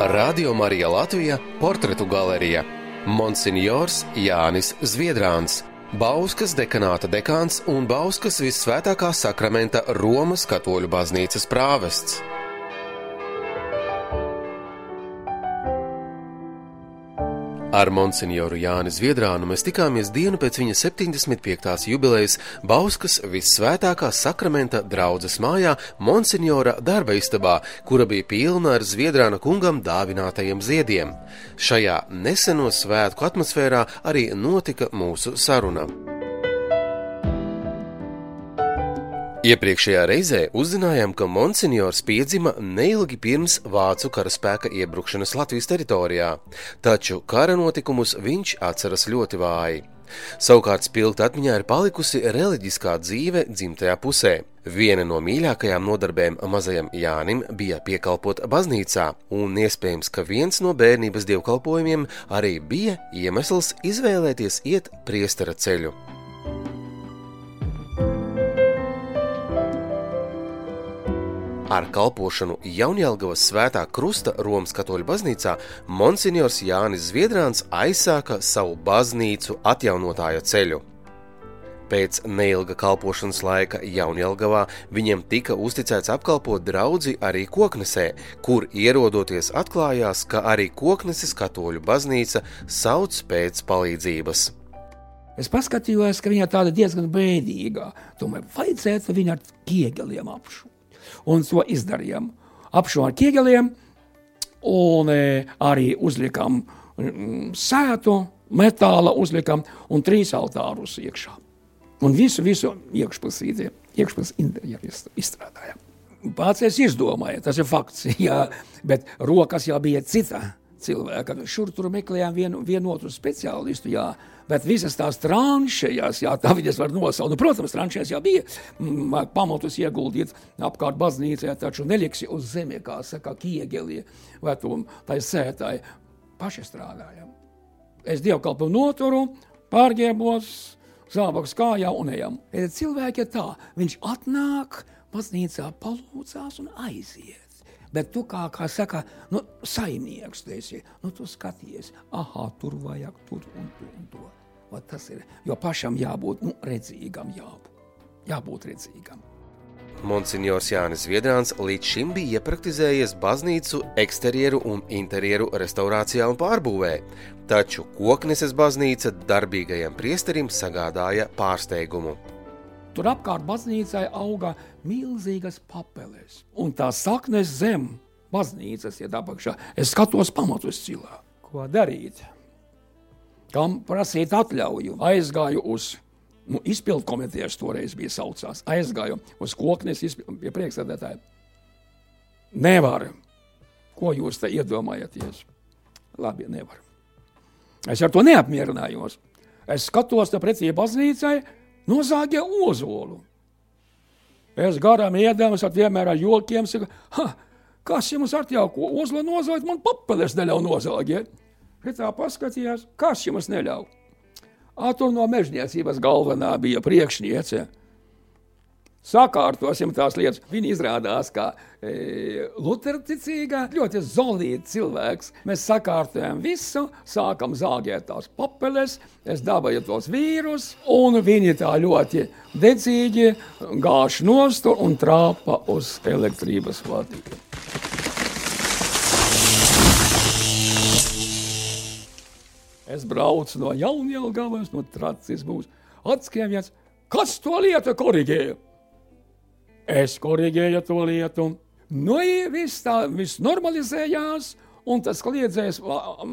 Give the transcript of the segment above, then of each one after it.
Radio Marija Latvija portretu galerija Monsignors Jānis Zviedrāns. Bauskas dekanāta dekāns un Bauskas visvētākā sakramenta Romas katoļu baznīcas prāvests. Ar monsignoru Jāni Zviedrānu mēs tikāmies dienu pēc viņa 75. jubilejas Bauskas visvētākā sakramenta draudzes mājā monsignora darba istabā, kura bija pilna ar Zviedrāna kungam dāvinātajiem ziediem. Šajā neseno svētku atmosfērā arī notika mūsu saruna. Iepriekšējā reizē uzzinājām, ka Monsignors piedzima neilgi pirms Vācu karaspēka iebrukšanas Latvijas teritorijā, taču kara notikumus viņš atceras ļoti vāji. Savukārt spilgta atmiņā ir palikusi reliģiskā dzīve dzimtajā pusē. Viena no mīļākajām nodarbēm mazajam Jānim bija piekalpot baznīcā, un iespējams, ka viens no bērnības dievkalpojumiem arī bija iemesls izvēlēties iet priestera ceļu. Ar kalpošanu Jaunjēlgavas svētā krusta Romas katoļu baznīcā Monsignors Jānis Zviedrāns aizsāka savu baznīcu atjaunotāja ceļu. Pēc neilga kalpošanas laika Jaunjēlgavā viņam tika uzticēts apkalpot draugu arī Koknesē, kur ierodoties atklājās, ka arī Kokneses katoļu baznīca sauc pēc palīdzības. Es paskatījos, ka viņa tāda diezgan bēdīga. Tomēr vajadzētu viņu ar ķieģeliem apšu un to izdarījām. Apšo ar ķieģeliem, un e, arī uzlikām mm, sētu, metāla uzlikām un trīs altārus iekšā. Un visu, visu iekšpusīti, iekšpus izstrādājām. Pats es izdomāju, tas ir fakts, jā, bet rokas jau bija cita cilvēka. Šur tur meklējām vienu, vienotu speciālistu, jā, Bet visas tās tranšējas, jā, tā viņas var nosaukt. Nu, protams, tranšējas jau bija mm, pamatus ieguldīt apkārt baznīcē, taču neliksi uz zemi, kā saka, kiegelie vai tu, tai sētāji. Paši strādājam. Es dievkalpu noturu, pārģēbos, zābaks kājā un ejam. Cilvēki ir tā, viņš atnāk, baznīcā palūdzās un aiziet. Bet tu kā, kā saka, nu, saimnieks, tu esi, nu, tu skaties, ah, tur vajag tur un to un to. Va, tas ir, jo pašam jābūt nu, redzīgam, jābūt, jābūt redzīgam. Monsignors Jānis Viedrāns līdz šim bija iepraktizējies baznīcu eksterjeru un interjeru restaurācijā un pārbūvē, taču Kokneses baznīca darbīgajam priesterim sagādāja pārsteigumu. Tur apkārt baznīcai auga milzīgas papeles, un tā saknes zem baznīcas iet apakšā. Es skatos pamatus cilā. Ko darīt? Kam prasīt atļauju? Aizgāju uz nu, izpildu komitejas toreiz bija saucās. Aizgāju uz koknes pie priekšsēdētāja. Nevar. Ko jūs te iedomājaties? Labi, nevar. Es ar to neapmierinājos. Es skatos te pretī baznīcai, nozāģē ozolu. Es garām iedams ar vienmēr ar jokiem, saka, ha, kas jums ar jau ko ozolu nozāģēt, man papeles neļauj nozāģēt. Tā paskatījās, kas jums neļauj. Tur no mežniecības galvenā bija priekšniece sakārtosim tās lietas. Viņa izrādās kā e, Lutheran-ticīgā, ļoti zolīta cilvēks. Mēs sakārtojam visu, sākam zāģēt tās papeles, es dabāju tos vīrus, un viņi tā ļoti dedzīgi gāž nost un trāpa uz elektrības vadību. Es braucu no Jaunjēlgavas, no Tracis būs atskēmjats. Kas to lietu korrigēja? Es korrigēju to lietu. Nu, viss tā, viss normalizējās, un tas kliedzējs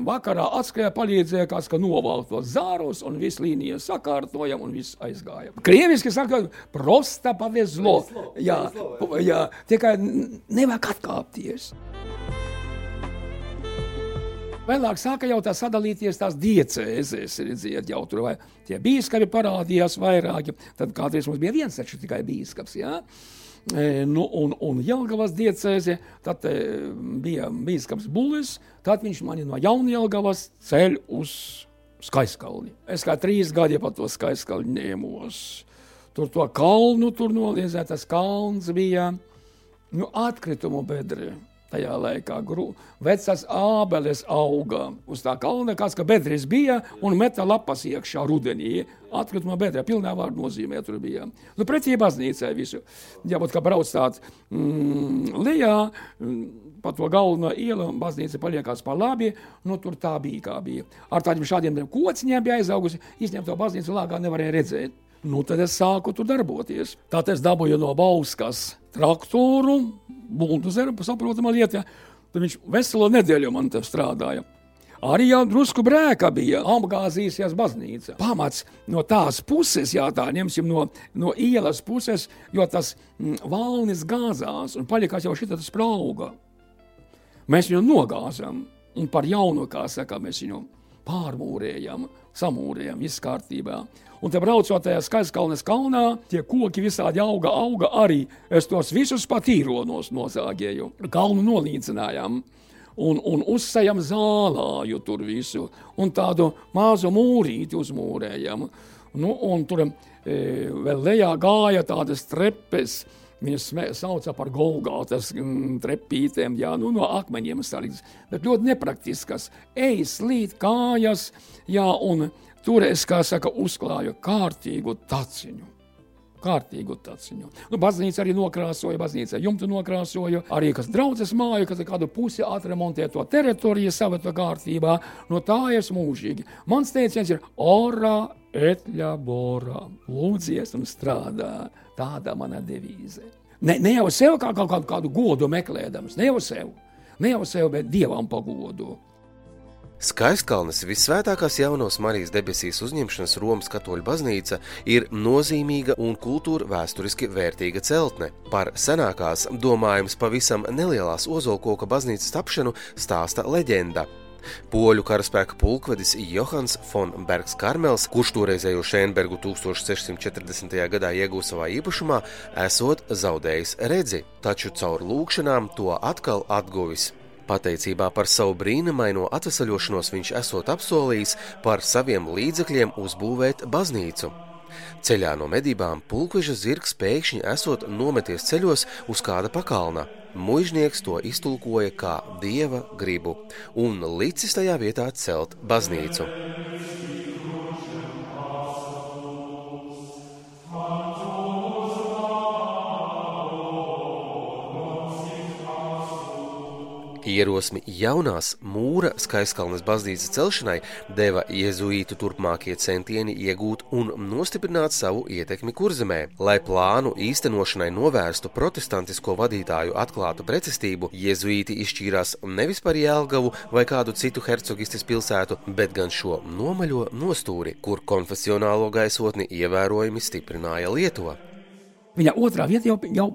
vakarā atskrēja, palīdzēja kāds, ka novalk tos zārus, un viss līnija sakārtojam, un viss aizgāja. Krieviski saka, prosta pavezlo. Jā, jā, tikai nevajag atkāpties. Vēlāk sāka jau tā sadalīties tās diecēzes, redziet, jau tur vai tie bīskapi parādījās vairāki. Tad kādreiz mums bija viens taču tikai bīskaps, jā. E, nu, un, un Jelgavas diecēze, tad e, bija bīskaps Bulis, tad viņš mani no Jaunjelgavas ceļ uz Skaiskalni. Es kā trīs gadi pa to Skaiskalni ņēmos. Tur to kalnu tur noliedzēt, tas kalns bija nu, atkritumu bedri. Tajā laikā. Gru, vecās ābeles auga uz tā kalna, kāds ka bedres bija un meta lapas iekšā rudenī. Atkrituma bedrē, pilnā vārdu nozīmē tur bija. Nu, pretī baznīcai visu. Ja būtu kā brauc tāds mm, lejā, mm, pa to galveno ielu, baznīca paliekās pa labi, nu tur tā bija kā bija. Ar tādiem šādiem kociņiem bija aizaugusi, izņemt to baznīcu lāgā nevarēja redzēt. Nu, tad es sāku tur darboties. Tātad es dabūju no Bauskas traktoru, buldozeru, saprotama lieta. Tad viņš veselo nedēļu man te strādāja. Arī jau drusku brēka bija apgāzījusies baznīca. Pamats no tās puses, jā, tā ņemsim no, no ielas puses, jo tas mm, valnis gāzās un palikās jau šitā sprauga. Mēs viņu nogāzam un par jaunu, kā saka, mēs viņu pārmūrējam, samūrējam, viss kārtībā. Un te braucot tajā skaistkalnes kalnā, tie koki visādi auga, auga arī. Es tos visus pat īronos nozāģēju, kalnu nolīdzinājām. Un, un uzsējam zālāju tur visu, un tādu mazu mūrīti uzmūrējam. Nu, un tur e, vēl lejā gāja tādas trepes, Viņas sauca par Golgātas mm, trepītēm, jā, nu, no akmeņiem saliktas, bet ļoti nepraktiskas. Ej, slīd kājas, jā, un tur es, kā saka, uzklāju kārtīgu taciņu. Kārtīgu taciņu. Nu, baznīca arī nokrāsoja, baznīca jumtu nokrāsoja, arī kas draudzes māju, kas kādu pusi atremontē to teritoriju savata kārtībā, no tā es mūžīgi. Mans teiciens ir ora et labora, lūdzies un strādā. Tāda mana devīze. Ne, ne jau sev kā kaut kādu, kādu godu meklējams, ne jau sev, ne jau sev, bet dievam pagodu. Skaistkalnes visvētākās jaunās Marijas debesīs uzņemšanas Romas katoļu baznīca ir nozīmīga un kultūra vēsturiski vērtīga celtne. Par senākās, domājams, pavisam nelielās ozolkoka baznīcas tapšanu stāsta leģenda. Poļu karaspēka pulkvedis Johans Fonbergs Karmels, kurš toreizējo Šēnbergu 1640. gadā iegūta savā īpašumā, esot zaudējis redzi, taču caur lūkšanām to atkal atguvis. Pateicībā par savu brīnumaino atvesaļošanos viņš esot apsolījis par saviem līdzekļiem uzbūvēt baznīcu. Ceļā no medībām pulkveža zirgs pēkšņi esot nometies ceļos uz kāda pakalna, Mūžnieks to iztulkoja kā dieva gribu un licis tajā vietā celt baznīcu. Ierosmi jaunās mūra skaistkalnes baznīcas celšanai deva jēzuītu turpmākie centieni iegūt un nostiprināt savu ietekmi kurzemē. Lai plānu īstenošanai novērstu protestantisko vadītāju atklātu pretestību, jēzuīti izšķīrās nevis par Jēlgavu vai kādu citu hercogistes pilsētu, bet gan šo nomaļo nostūri, kur konfesionālo gaisotni ievērojami stiprināja Lietuva. Viņa otrā vieta jau, jau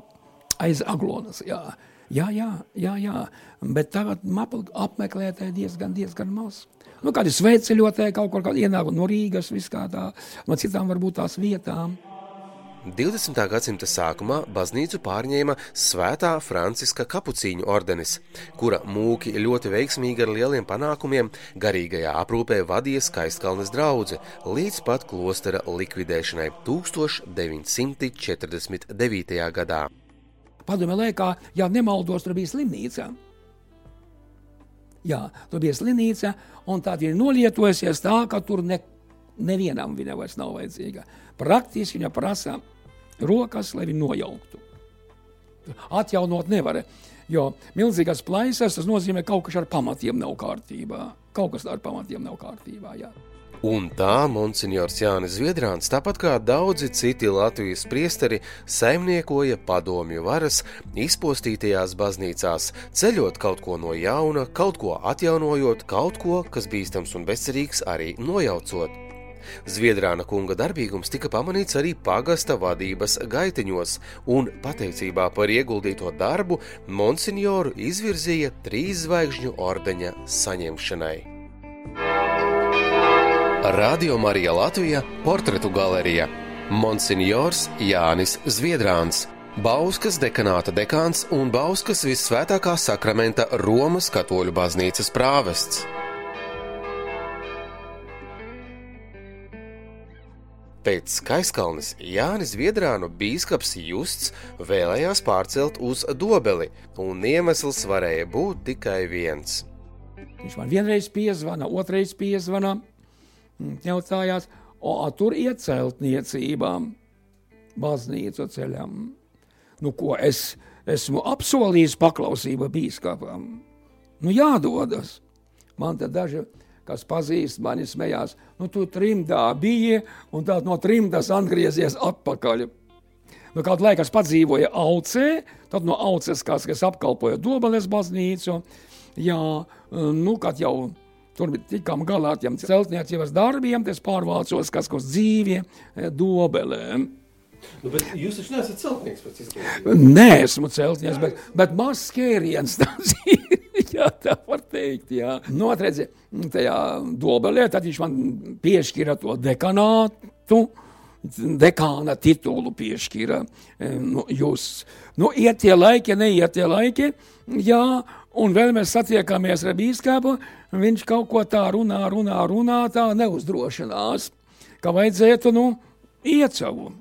aiz Aglonas. Jā. Jā, jā, jā, jā. bet tagad apmeklētāji diezgan, diezgan maz. Nu, kādi sveicēļotāji kaut kur ienāk no Rīgas, tā, no citām varbūt tās vietām. 20. gadsimta sākumā baznīcu pārņēma Svētā Franciska kapucīņu ordenis, kura mūki ļoti veiksmīgi ar lieliem panākumiem garīgajā aprūpē vadīja Skaistkalnes draudze līdz pat klostera likvidēšanai 1949. gadā padomē laikā, ja nemaldos, tur bija slimnīca. Jā, tur bija slimnīca, un tā ir nolietojusies tā, ka tur ne, nevienam viņa vairs nav vajadzīga. Praktiski viņa prasa rokas, lai viņu nojauktu. Atjaunot nevar, jo milzīgas plaisas tas nozīmē, ka kaut kas ar pamatiem nav kārtībā. Kaut kas ar pamatiem nav kārtībā. Jā. Un tā Monsignors Jānis Zviedrāns, tāpat kā daudzi citi Latvijas priesteri, saimniekoja padomju varas izpostītajās baznīcās, ceļot kaut ko no jauna, kaut ko atjaunojot, kaut ko, kas bīstams un bezcerīgs, arī nojaucot. Zviedrāna kunga darbīgums tika pamanīts arī pagasta vadības gaitiņos, un pateicībā par ieguldīto darbu monsignoru izvirzīja trīs zvaigžņu ordeņa saņemšanai. Radio Marija Latvija - portretu galerija Monsignors Jānis Zviedrāns. Bauskas dekanāta dekāns un Bauskas visvētākā sakramenta Romas katoļu baznīcas prāvests. Pēc Skaiskalnes Jānis Viedrānu bīskaps Justs vēlējās pārcelt uz Dobeli, un iemesls varēja būt tikai viens. Viņš man vienreiz piezvana, otrreiz piezvana, jautājās, o, tur iet celtniecībām, baznīcu ceļam. Nu, ko es esmu apsolījis paklausību bīskapam? Nu, jādodas. Man te daži kas pazīst mani, smējās, nu, tu trimdā biji, un tā no trimdas atgriezies atpakaļ. Nu, kādu laiku es padzīvoju Aucē, tad no Auces, kas, kas apkalpoja Dobeles baznīcu, jā, nu, kad jau tur tikām galā ar tiem celtniecības darbiem, es pārvācos kas uz dzīvie Dobelēm. Nu, jūs taču neesat celtnieks pēc izglītības? Nē, esmu celtnieks, bet, bet mazs skēriens tāds ir jā, tā var teikt. Jā. Nu, atredzi, tajā dobelē, tad viņš man piešķira to dekanātu. Dekāna titulu piešķīra. Nu, jūs, nu, iet tie laiki, neiet tie laiki, jā, un vēl mēs satiekamies ar bīskapu, viņš kaut ko tā runā, runā, runā, tā neuzdrošinās, ka vajadzētu, nu, iet savu.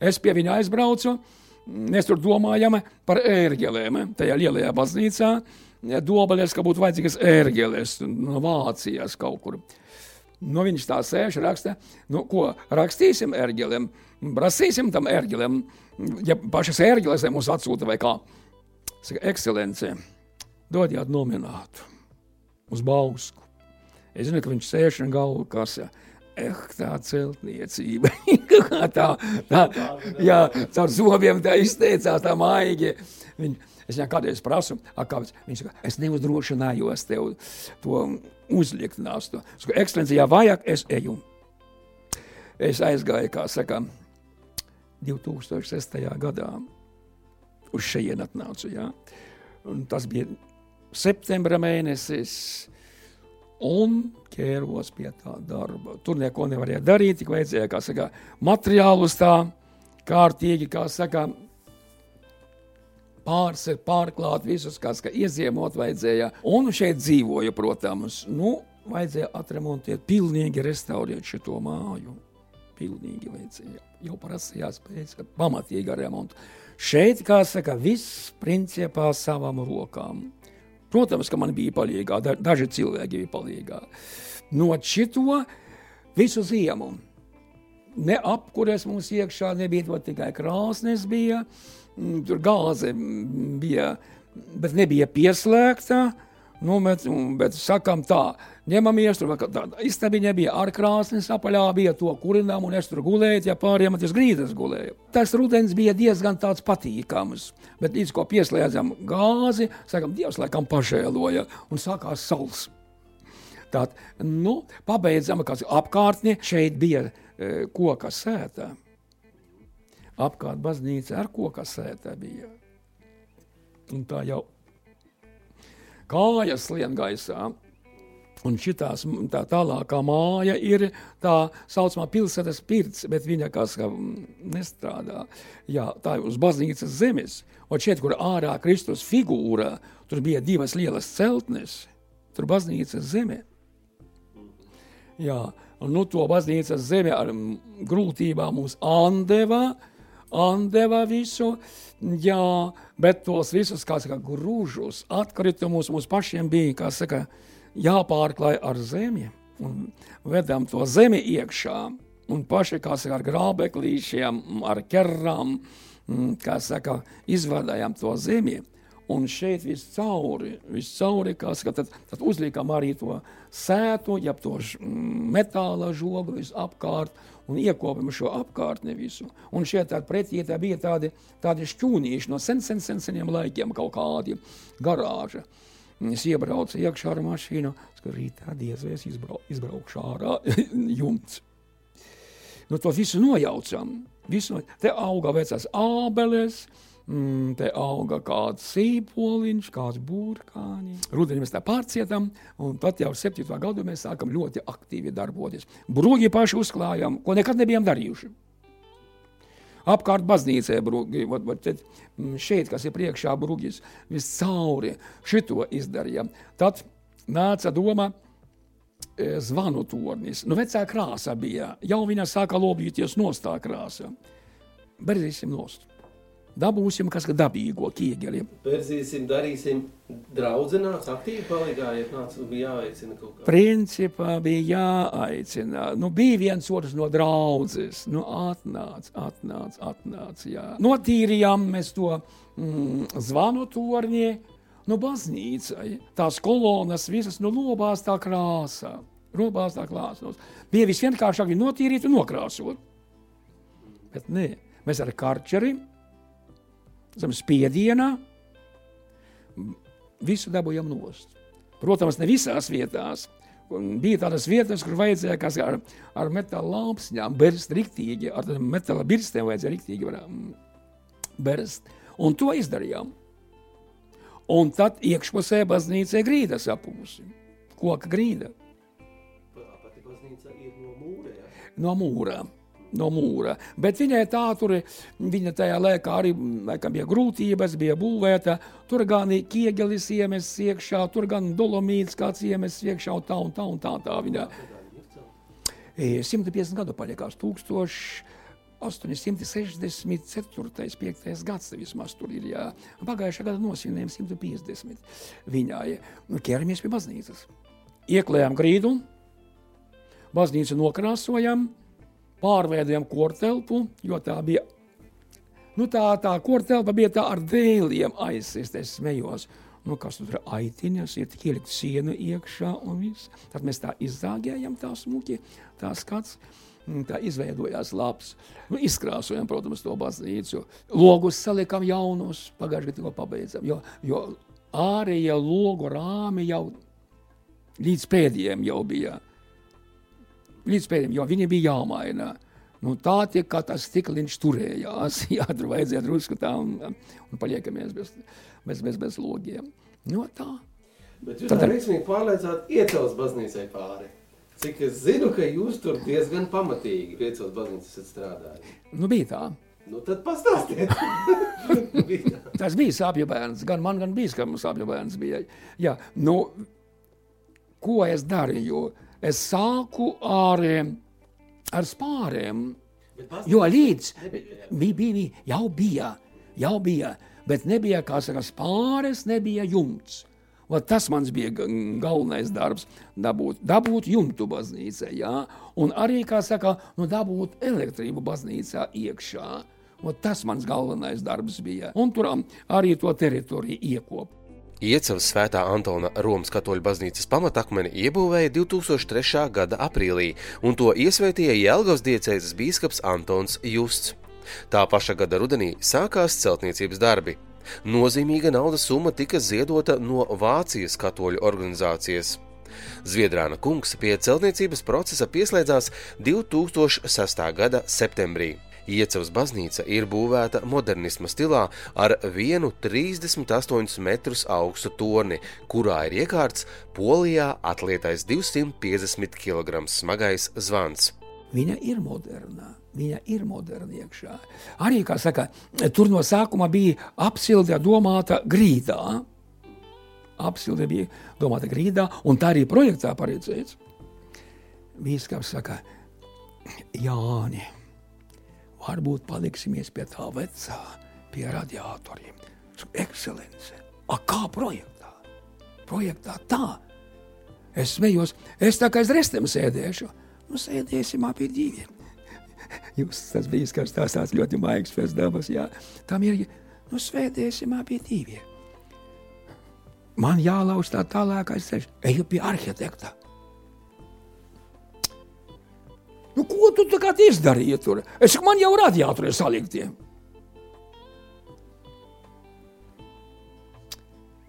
Es pie viņa aizbraucu, Mēs tur domājam par ērģelēm. Tajā lielajā baznīcā dobaļas, ka būtu vajadzīgas ērģeles no Vācijas kaut kur. Nu, viņš tā sēž, raksta, nu, ko rakstīsim ērģelēm, prasīsim tam ērģelēm, ja pašas ērģeles mums atsūta vai kā. Saka, ekscelence, dodiet nominātu uz Bausku. Es zinu, ka viņš sēž un galvu kasē. Eh, tā celtniecība. tā, tā, jā, caur zobiem tā izteicās, tā maigi. Viņa, es viņam kādreiz prasu, kāpēc. Viņš saka, es neuzdrošinājos tev to uzlikt nāstu. Saka, ekscelencijā vajag, es eju. Es aizgāju, kā saka, 2006. gadā uz šejienu atnācu, jā. Un tas bija septembra mēnesis, un ķēros pie tā darba. Tur neko nevarēja darīt, tik vajadzēja, kā saka, materiālus tā kārtīgi, kā saka, pārsver, pārklāt visus, kā saka, ieziemot vajadzēja. Un šeit dzīvoju, protams, nu, vajadzēja atremontēt, pilnīgi restaurēt šo māju. Pilnīgi vajadzēja. Jau prasījās pēc pamatīga remonta. Šeit, kā saka, viss principā savām rokām. Protams, ka man bija palīgā, daži cilvēki bija palīgā. No šito visu ziemu. Ne apkures mums iekšā nebija, tikai krāsnes bija, mm, tur gāze bija, bet nebija pieslēgta. Nu, bet, bet sakām tā, ņemamies tur, tāda istabiņa bija ar krāsnes apaļā, bija to kurinām, un es tur gulēju, ja pāriem tas grīdas gulēju. Tas rudens bija diezgan tāds patīkams, bet līdz ko pieslēdzam gāzi, sakām, Dievs laikam pažēloja, un sākās saules. Tātad, nu, pabeidzam, kas apkārtni šeit bija e, koka sēta. Apkārt baznīca ar koka sēta bija. Un tā jau kājas lien gaisā. Un šitās, tā tālākā māja ir tā saucamā pilsētas pirts, bet viņa kā ska nestrādā. Jā, tā ir uz baznīcas zemes. Un šeit, kur ārā Kristus figūra, tur bija divas lielas celtnes, tur baznīcas zeme. Jā, un nu to baznīcas zeme ar grūtībām mums andeva, andeva visu, Jā, bet tos visus, kā saka, grūžus, atkritumus mums pašiem bija, kā saka, jāpārklāj ar zemi un vedam to zemi iekšā un paši, kā saka, ar grābeklīšiem, ar kerrām, mm, kā saka, izvadājām to zemi. Un šeit viss cauri, viss cauri, kā saka, tad, tad uzliekam arī to sētu, jeb to metāla žogu visapkārt, un iekopjam šo apkārtni visu. Un šie tādi pretī tā bija tādi, tādi šķūnīši no sen, sen, sen, seniem laikiem, kaut kādi garāža. Es iebraucu iekšā ar mašīnu, ka rītā diez vai es izbrau, izbraukšu ārā jumts. Nu, to visu nojaucam. Visu, te auga vecās ābeles, mm, te auga kāds sīpoliņš, kāds burkānis. Rudenī mēs tā pārcietam, un tad jau 7. gadu mēs sākam ļoti aktīvi darboties. Brūģi paši uzklājām, ko nekad nebijām darījuši. Apkārt baznīcē brūģi, vat, vat, mm, šeit, kas ir priekšā brūģis, vis cauri šito izdarījām. Tad nāca doma, e, zvanu tornis. Nu, vecā krāsa bija. Jau viņa sāka lobīties nostā krāsa. Berzīsim nost. Dabūsim kas dabīgo ķieģeli. Berzīsim, darīsim draudzenāts, aktīvi palīgājiet, nāc, bija jāaicina kaut kā. Principā bija jāaicina. Nu, bija viens otrs no draudzes. Nu, atnāc, atnāc, atnāc, jā. Notīrījām mēs to mm, zvanu torņi, nu, baznīcai. Tās kolonas visas, nu, nobāztā krāsā. Nobāztā krāsā. Bija visvienkāršāk viņu notīrīt un nokrāsot. Bet nē, mēs ar karčeri zem spiediena visu dabūjam nost. Protams, ne visās vietās. Un bija tādas vietas, kur vajadzēja kas ar, ar metāla lāpsņām berst riktīgi, ar metāla birstēm vajadzēja riktīgi varam berst. Un to izdarījām. Un tad iekšpusē baznīcē grīda sapūsi. Koka grīda. Pati baznīca ir no mūra, ja? No mūra no mūra. Bet viņai tā tur, viņa tajā laikā arī laikam, bija grūtības, bija būvēta. Tur gan ķiegelis iemests iekšā, tur gan dolomīts kāds iemests iekšā, un tā un tā un tā. tā viņa. 150 gadu paliekās 1864. 5. gads vismaz tur ir. Jā. Pagājušā gada nosvinējām 150 viņai. Nu, ķeramies pie baznīcas. Ieklējām grīdu, baznīcu nokrāsojam, pārveidojam kortelpu, jo tā bija. Nu, tā tā kortelpa bija tā ar dēliem aizsist, es smējos. Nu, kas tur ir aitiņas, ir tik ielikt sienu iekšā un viss. Tad mēs tā izzāgējam tā smuki, tā skats. Tā izveidojās labs. Nu, izkrāsojam, protams, to baznīcu. Logus salikām jaunus, pagājušajā gadā tikko pabeidzam, jo, jo ārējie logu rāmi jau līdz pēdējiem jau bija līdz pēdējiem, jo viņi bija jāmaina. Nu, tā tiek kā tas stikliņš turējās. Jā, tur vajadzēja drusku tā un, un paliekamies bez, bez, bez, bez logiem. Nu, tā. Bet jūs tā veiksmīgi pārliecāt iecels baznīcai pāri. Cik es zinu, ka jūs tur diezgan pamatīgi piecos baznīcas esat strādājuši. Nu, bija tā. Nu, tad pastāstiet. bija tā. Tas bija sāpju bērns. Gan man, gan bija sāpju bērns. Bija. Jā, nu, ko es darīju? Es sāku ar, ar spāriem. Jo līdz bija, bija, jau bija, jau bija, bet nebija kā saka, spāres, nebija jumts. O, tas mans bija galvenais darbs, dabūt, dabūt jumtu baznīcā, jā, un arī, kā saka, nu, dabūt elektrību baznīcā iekšā. O, tas mans galvenais darbs bija, un tur arī to teritoriju iekopt. Iecavas svētā Antona Romas katoļu baznīcas pamatakmeni iebūvēja 2003. gada aprīlī, un to iesvētīja Jelgavas diecēzes bīskaps Antons Justs. Tā paša gada rudenī sākās celtniecības darbi. Nozīmīga naudas summa tika ziedota no Vācijas katoļu organizācijas. Zviedrāna kungs pie celtniecības procesa pieslēdzās 2006. gada septembrī. Iecavas baznīca ir būvēta modernisma stilā ar vienu 38 metrus augstu torni, kurā ir iekārts polijā atlietais 250 kg smagais zvans. Viņa ir moderna. Viņa ir moderna iekšā. Arī, kā saka, tur no sākuma bija apsilde domāta grīdā. Apsilde bija domāta grīdā, un tā arī projektā paredzēts. Bīskaps saka, Jāni, varbūt paliksimies pie tā vecā, pie radiatoriem. Ekscelence. A kā projektā? Projektā tā. Es smējos, es tā kā aiz restiem sēdēšu. Nu, sēdēsim abi divi. Jūs tas bija skars tās tāds ļoti maigs pēc dabas, jā. Tam ir, nu, svētēsim abi divi. Man jālauž tā tālākais ceļš. Eju pie arhitekta. Nu, ko tu tagad izdarīji tur? Es man jau radiatori saliktie.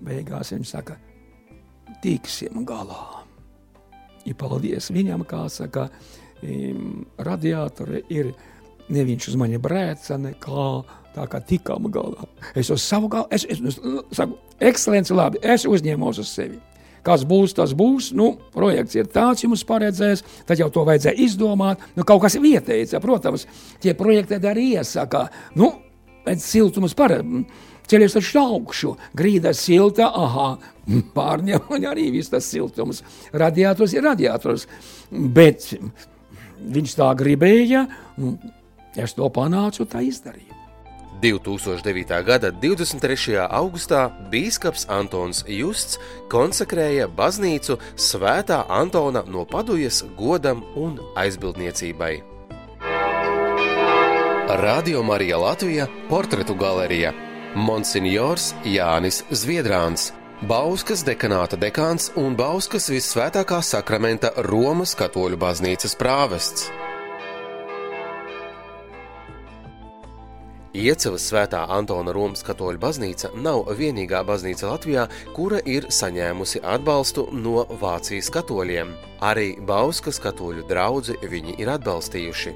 Beigās viņš saka, tiksim galā. Ja paldies viņam, kā saka, radiatori ir ne viņš uz mani brēca, nekā tā kā tikām galā. Es uz savu galu, es, es, es saku, ekscelenci labi, es uzņēmos uz sevi. Kas būs, tas būs. Nu, projekts ir tāds, jums paredzēts, tad jau to vajadzēja izdomāt. Nu, kaut kas vietējais, protams, tie projekti arī iesaka. Nu, siltums paredzēts ceļos taču augšu, grīda silta, aha, pārņem un arī viss tas siltums. Radiators ir radiators, bet viņš tā gribēja, es to panācu, tā izdarīju. 2009. gada 23. augustā bīskaps Antons Justs konsekrēja baznīcu Svētā Antona no Padujas godam un aizbildniecībai. Radio Marija Latvija portretu galerija Monsignors Jānis Zviedrāns. Bauskas dekanāta dekāns un Bauskas visvētākā sakramenta Romas katoļu baznīcas prāvests. Iecevas svētā Antona Romas katoļu baznīca nav vienīgā baznīca Latvijā, kura ir saņēmusi atbalstu no Vācijas katoļiem. Arī Bauskas katoļu draugi viņi ir atbalstījuši.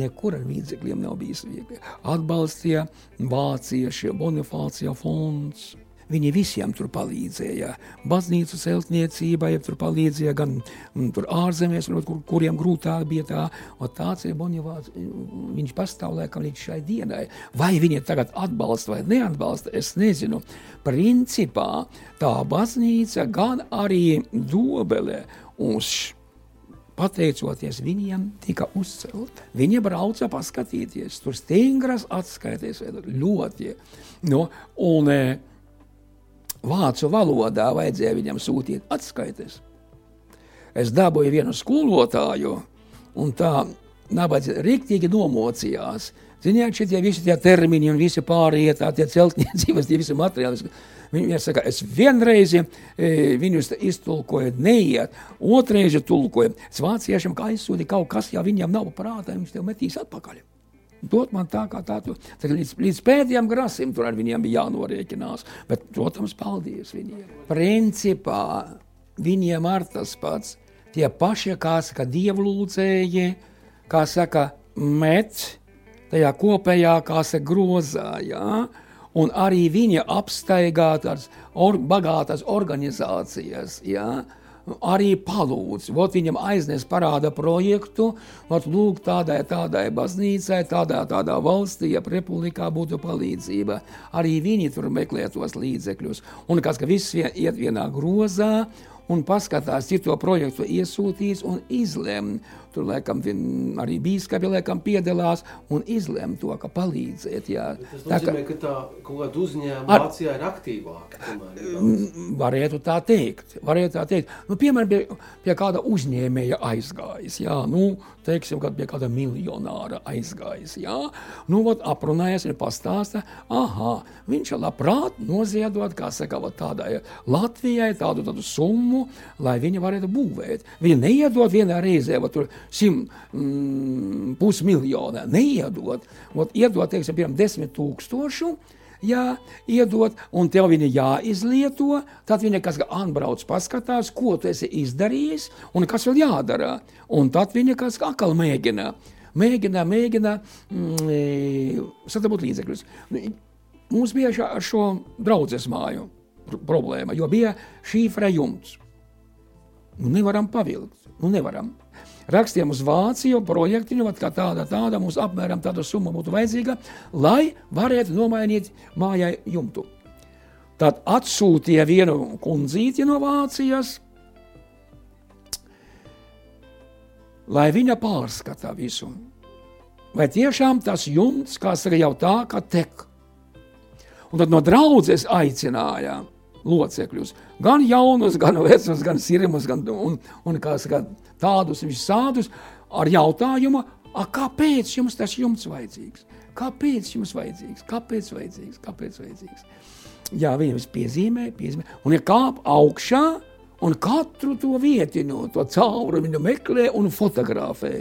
Nekur ar līdzekļiem nav bijis viegli. Atbalstīja vācieši, Bonifācija fonds, Viņi visiem tur palīdzēja. Baznīcu celtniecībai tur palīdzēja gan mm, tur ārzemēs, kur, kuriem grūtāk bija tā. Un tāds ir Bonivāts, viņš pastāv laikam līdz šai dienai. Vai viņi tagad atbalsta vai neatbalsta, es nezinu. Principā tā baznīca gan arī dobele uz pateicoties viņiem, tika uzcelta. Viņi brauca paskatīties, tur stingras atskaites, ļoti. No, un, vācu valodā vajadzēja viņam sūtīt atskaites. Es dabūju vienu skolotāju, un tā nabaga rīktīgi nomocījās. Ziniet, šitie visi tie termini un visi pārējie tā tie celtniecības, tie visi materiāli. Viņi saka, es vienreiz e, viņus iztulkoju, neiet, otrreiz tulkoju. Es vāciešiem kā aizsūti kaut kas, ja viņiem nav prātā, viņš tev metīs atpakaļ. Dot man tā, kā tā, tā līdz, līdz pēdējiem grasim tur ar viņiem bija jānorēķinās. Bet, protams, paldies viņiem. Principā viņiem ar tas pats. Tie paši, kā saka, dievlūdzēji, kā saka, met tajā kopējā, kā saka, grozā, jā. Un arī viņa apstaigā tādas or, bagātas organizācijas, jā arī palūdz. Vot viņam aiznes parāda projektu, vot lūk tādai, tādai baznīcai, tādā, tādā valstī, ja republikā būtu palīdzība. Arī viņi tur meklē tos līdzekļus. Un kas, ka viss iet vienā grozā, un paskatās, cik to projektu iesūtīs un izlem. Tur laikam arī bīskapi laikam piedalās un izlem to, ka palīdzēt. Jā. Tas nozīmē, tā, ka, ka tā kaut kāda uzņēmuma Vācijā ir aktīvāka. Varētu tā teikt. Varētu tā teikt. Nu, piemēram, pie, pie kāda uzņēmēja aizgājis. Jā, nu, teiksim, kad pie kāda miljonāra aizgājis. Jā, nu, vat, aprunājies un pastāsta, aha, viņš labprāt noziedot, kā saka, tādai Latvijai tādu, tādu summu, lai viņi varētu būvēt. Viņi neiedod vienā reizē, va, tur simt mm, pusmiljonu, neiedod, vat, iedod, teiksim, piemēram, desmit tūkstošu, jā, iedot, un tev viņa jāizlieto. Tad viņa kas atbrauc, paskatās, ko tu esi izdarījis un kas vēl jādara. Un tad viņa kas atkal mēģina. Mēģina, mēģina mm, e, sadabūt līdzekļus. Mums bija šā, ar šo draugu māju problēma, jo bija šīfra jumts. Nu, nevaram pavilkt. Nu, nevaram rakstījām uz Vāciju projektiņu, kā tāda, tāda mums apmēram tāda summa būtu vajadzīga, lai varētu nomainīt mājai jumtu. Tad atsūtīja vienu kundzīti no Vācijas, lai viņa pārskata visu. Vai tiešām tas jumts, kā saka, jau tā, ka tek. Un tad no draudzes aicināja locekļus, gan jaunus, gan vecus, gan sirmus, gan un, un saka, tādus visādus ar jautājumu, kāpēc jums tas jumts vajadzīgs? Kāpēc jums vajadzīgs? Kāpēc vajadzīgs? Kāpēc vajadzīgs? Jā, viņam piezīmē, piezīmē, un ir kāp augšā, un katru to vietiņu, to cauri viņu meklē un fotografē.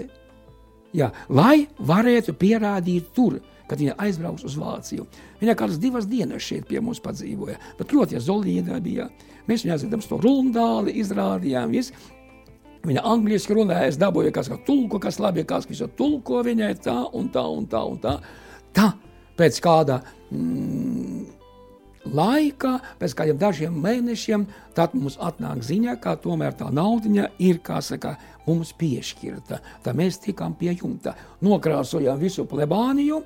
Jā, lai varētu pierādīt tur, kad viņa aizbrauks uz Vāciju. Viņa kādas divas dienas šeit pie mums padzīvoja, bet ļoti zolīda bija. Mēs viņai zinām, to rundāli izrādījām, visu. Viņa angliski runāja, es dabūju kas kā tulku, kas labi, kas visu tulko viņai tā un tā un tā un tā. Tā, pēc kāda mm, laika, pēc kādiem dažiem mēnešiem, tad mums atnāk ziņa, ka tomēr tā naudiņa ir, kā saka, mums piešķirta. Tad mēs tikām pie jumta, nokrāsojām visu plebāniju,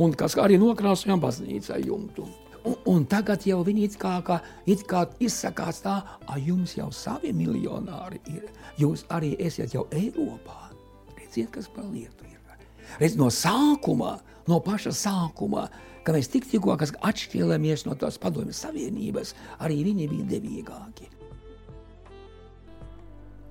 un kas arī nokrāsojām baznīcai jumtu. un, un tagad jau viņi it kā, kā, it kā izsakās tā, ka jums jau savi miljonāri ir. Jūs arī esat jau Eiropā. Redziet, kas par lietu ir. Redz, no sākuma, no paša sākuma, kad mēs tik, tikko atšķīrāmies no tās padomjas Savienības, arī viņi bija devīgāki.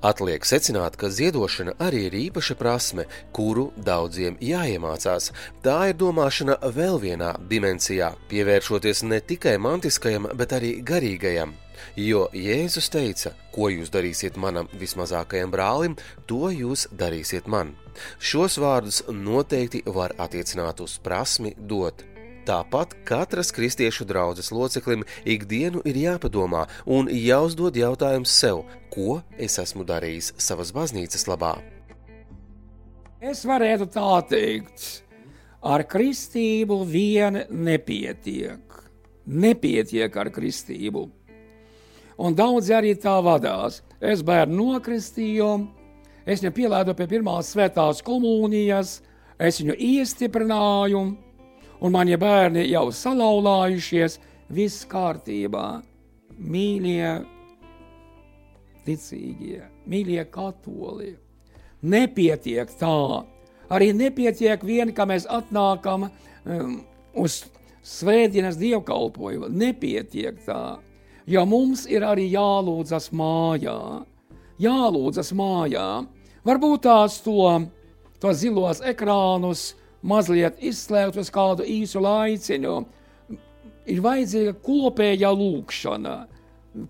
Atliek secināt, ka ziedošana arī ir īpaša prasme, kuru daudziem jāiemācās. Tā ir domāšana vēl vienā dimensijā, pievēršoties ne tikai mantiskajam, bet arī garīgajam. Jo Jēzus teica, ko jūs darīsiet manam vismazākajam brālim, to jūs darīsiet man. Šos vārdus noteikti var attiecināt uz prasmi dot. Tāpat katras kristiešu draudzes loceklim ikdienu ir jāpadomā un jāuzdod jautājums sev, ko es esmu darījis savas baznīcas labā. Es varētu tā teikt, ar kristību vien nepietiek. Nepietiek ar kristību. Un daudzi arī tā vadās. Es bērnu nokristīju, es viņu pielādu pie pirmās svētās komunijas, es viņu iestiprināju, un mani bērni jau salauzājušies, viss kārtībā. Mīļie, ticīgie, mīļie katoļi, nepietiek tā. Arī nepietiek vien, ka mēs atnākam um, uz svētdienas dievkalpojumu. Nepietiek tā, jo mums ir arī jālūdzas mājā. Jālūdzas mājā. Varbūt tās to, to zilos ekrānus mazliet izslēgt uz kādu īsu laiciņu. Ir vajadzīga kopējā lūkšana.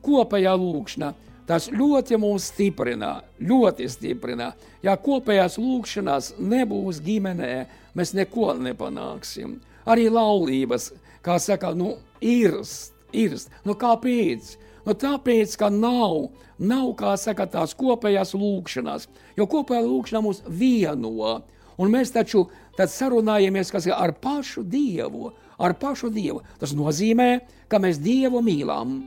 Kopējā lūkšana. Tas ļoti mūs stiprina, ļoti stiprina. Ja kopējās lūkšanās nebūs ģimenē, mēs neko nepanāksim. Arī laulības, kā saka, nu, irst, irst. Nu, kāpēc? Nu, tāpēc, ka nav, nav, kā saka, tās kopējās lūkšanās. Jo kopējā lūkšana mūs vieno. Un mēs taču sarunājamies ar pašu Dievu, ar pašu Dievu. Tas nozīmē, ka mēs Dievu mīlam.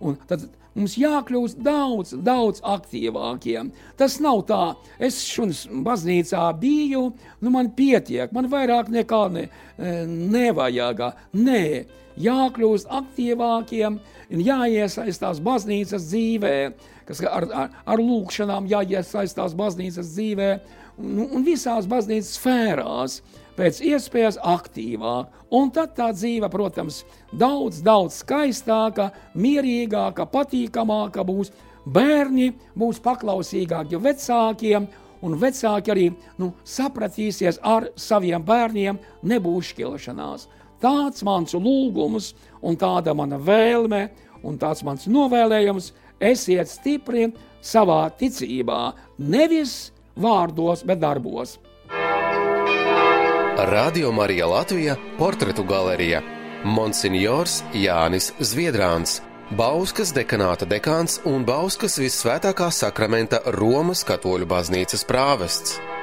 Un tad mums jākļūst daudz, daudz aktīvākiem. Tas nav tā, es šuns baznīcā biju, nu man pietiek, man vairāk nekā ne, e, nevajag. Nē, jākļūst aktīvākiem un jāiesaistās baznīcas dzīvē, kas ar, ar, ar lūkšanām jāiesaistās baznīcas dzīvē nu, un visās baznīcas sfērās pēc iespējas aktīvāk. Un tad tā dzīve, protams, daudz, daudz skaistāka, mierīgāka, patīkamāka būs. Bērni būs paklausīgāki vecākiem, un vecāki arī nu, sapratīsies ar saviem bērniem, nebūs šķilšanās. Tāds mans lūgums, un tāda mana vēlme, un tāds mans novēlējums - esiet stipri savā ticībā, nevis vārdos, bet darbos. Radio Marija Latvija - portretu galerija Monsignors Jānis Zviedrāns. Bauskas dekanāta dekāns un Bauskas visvētākā sakramenta Romas katoļu baznīcas prāvests.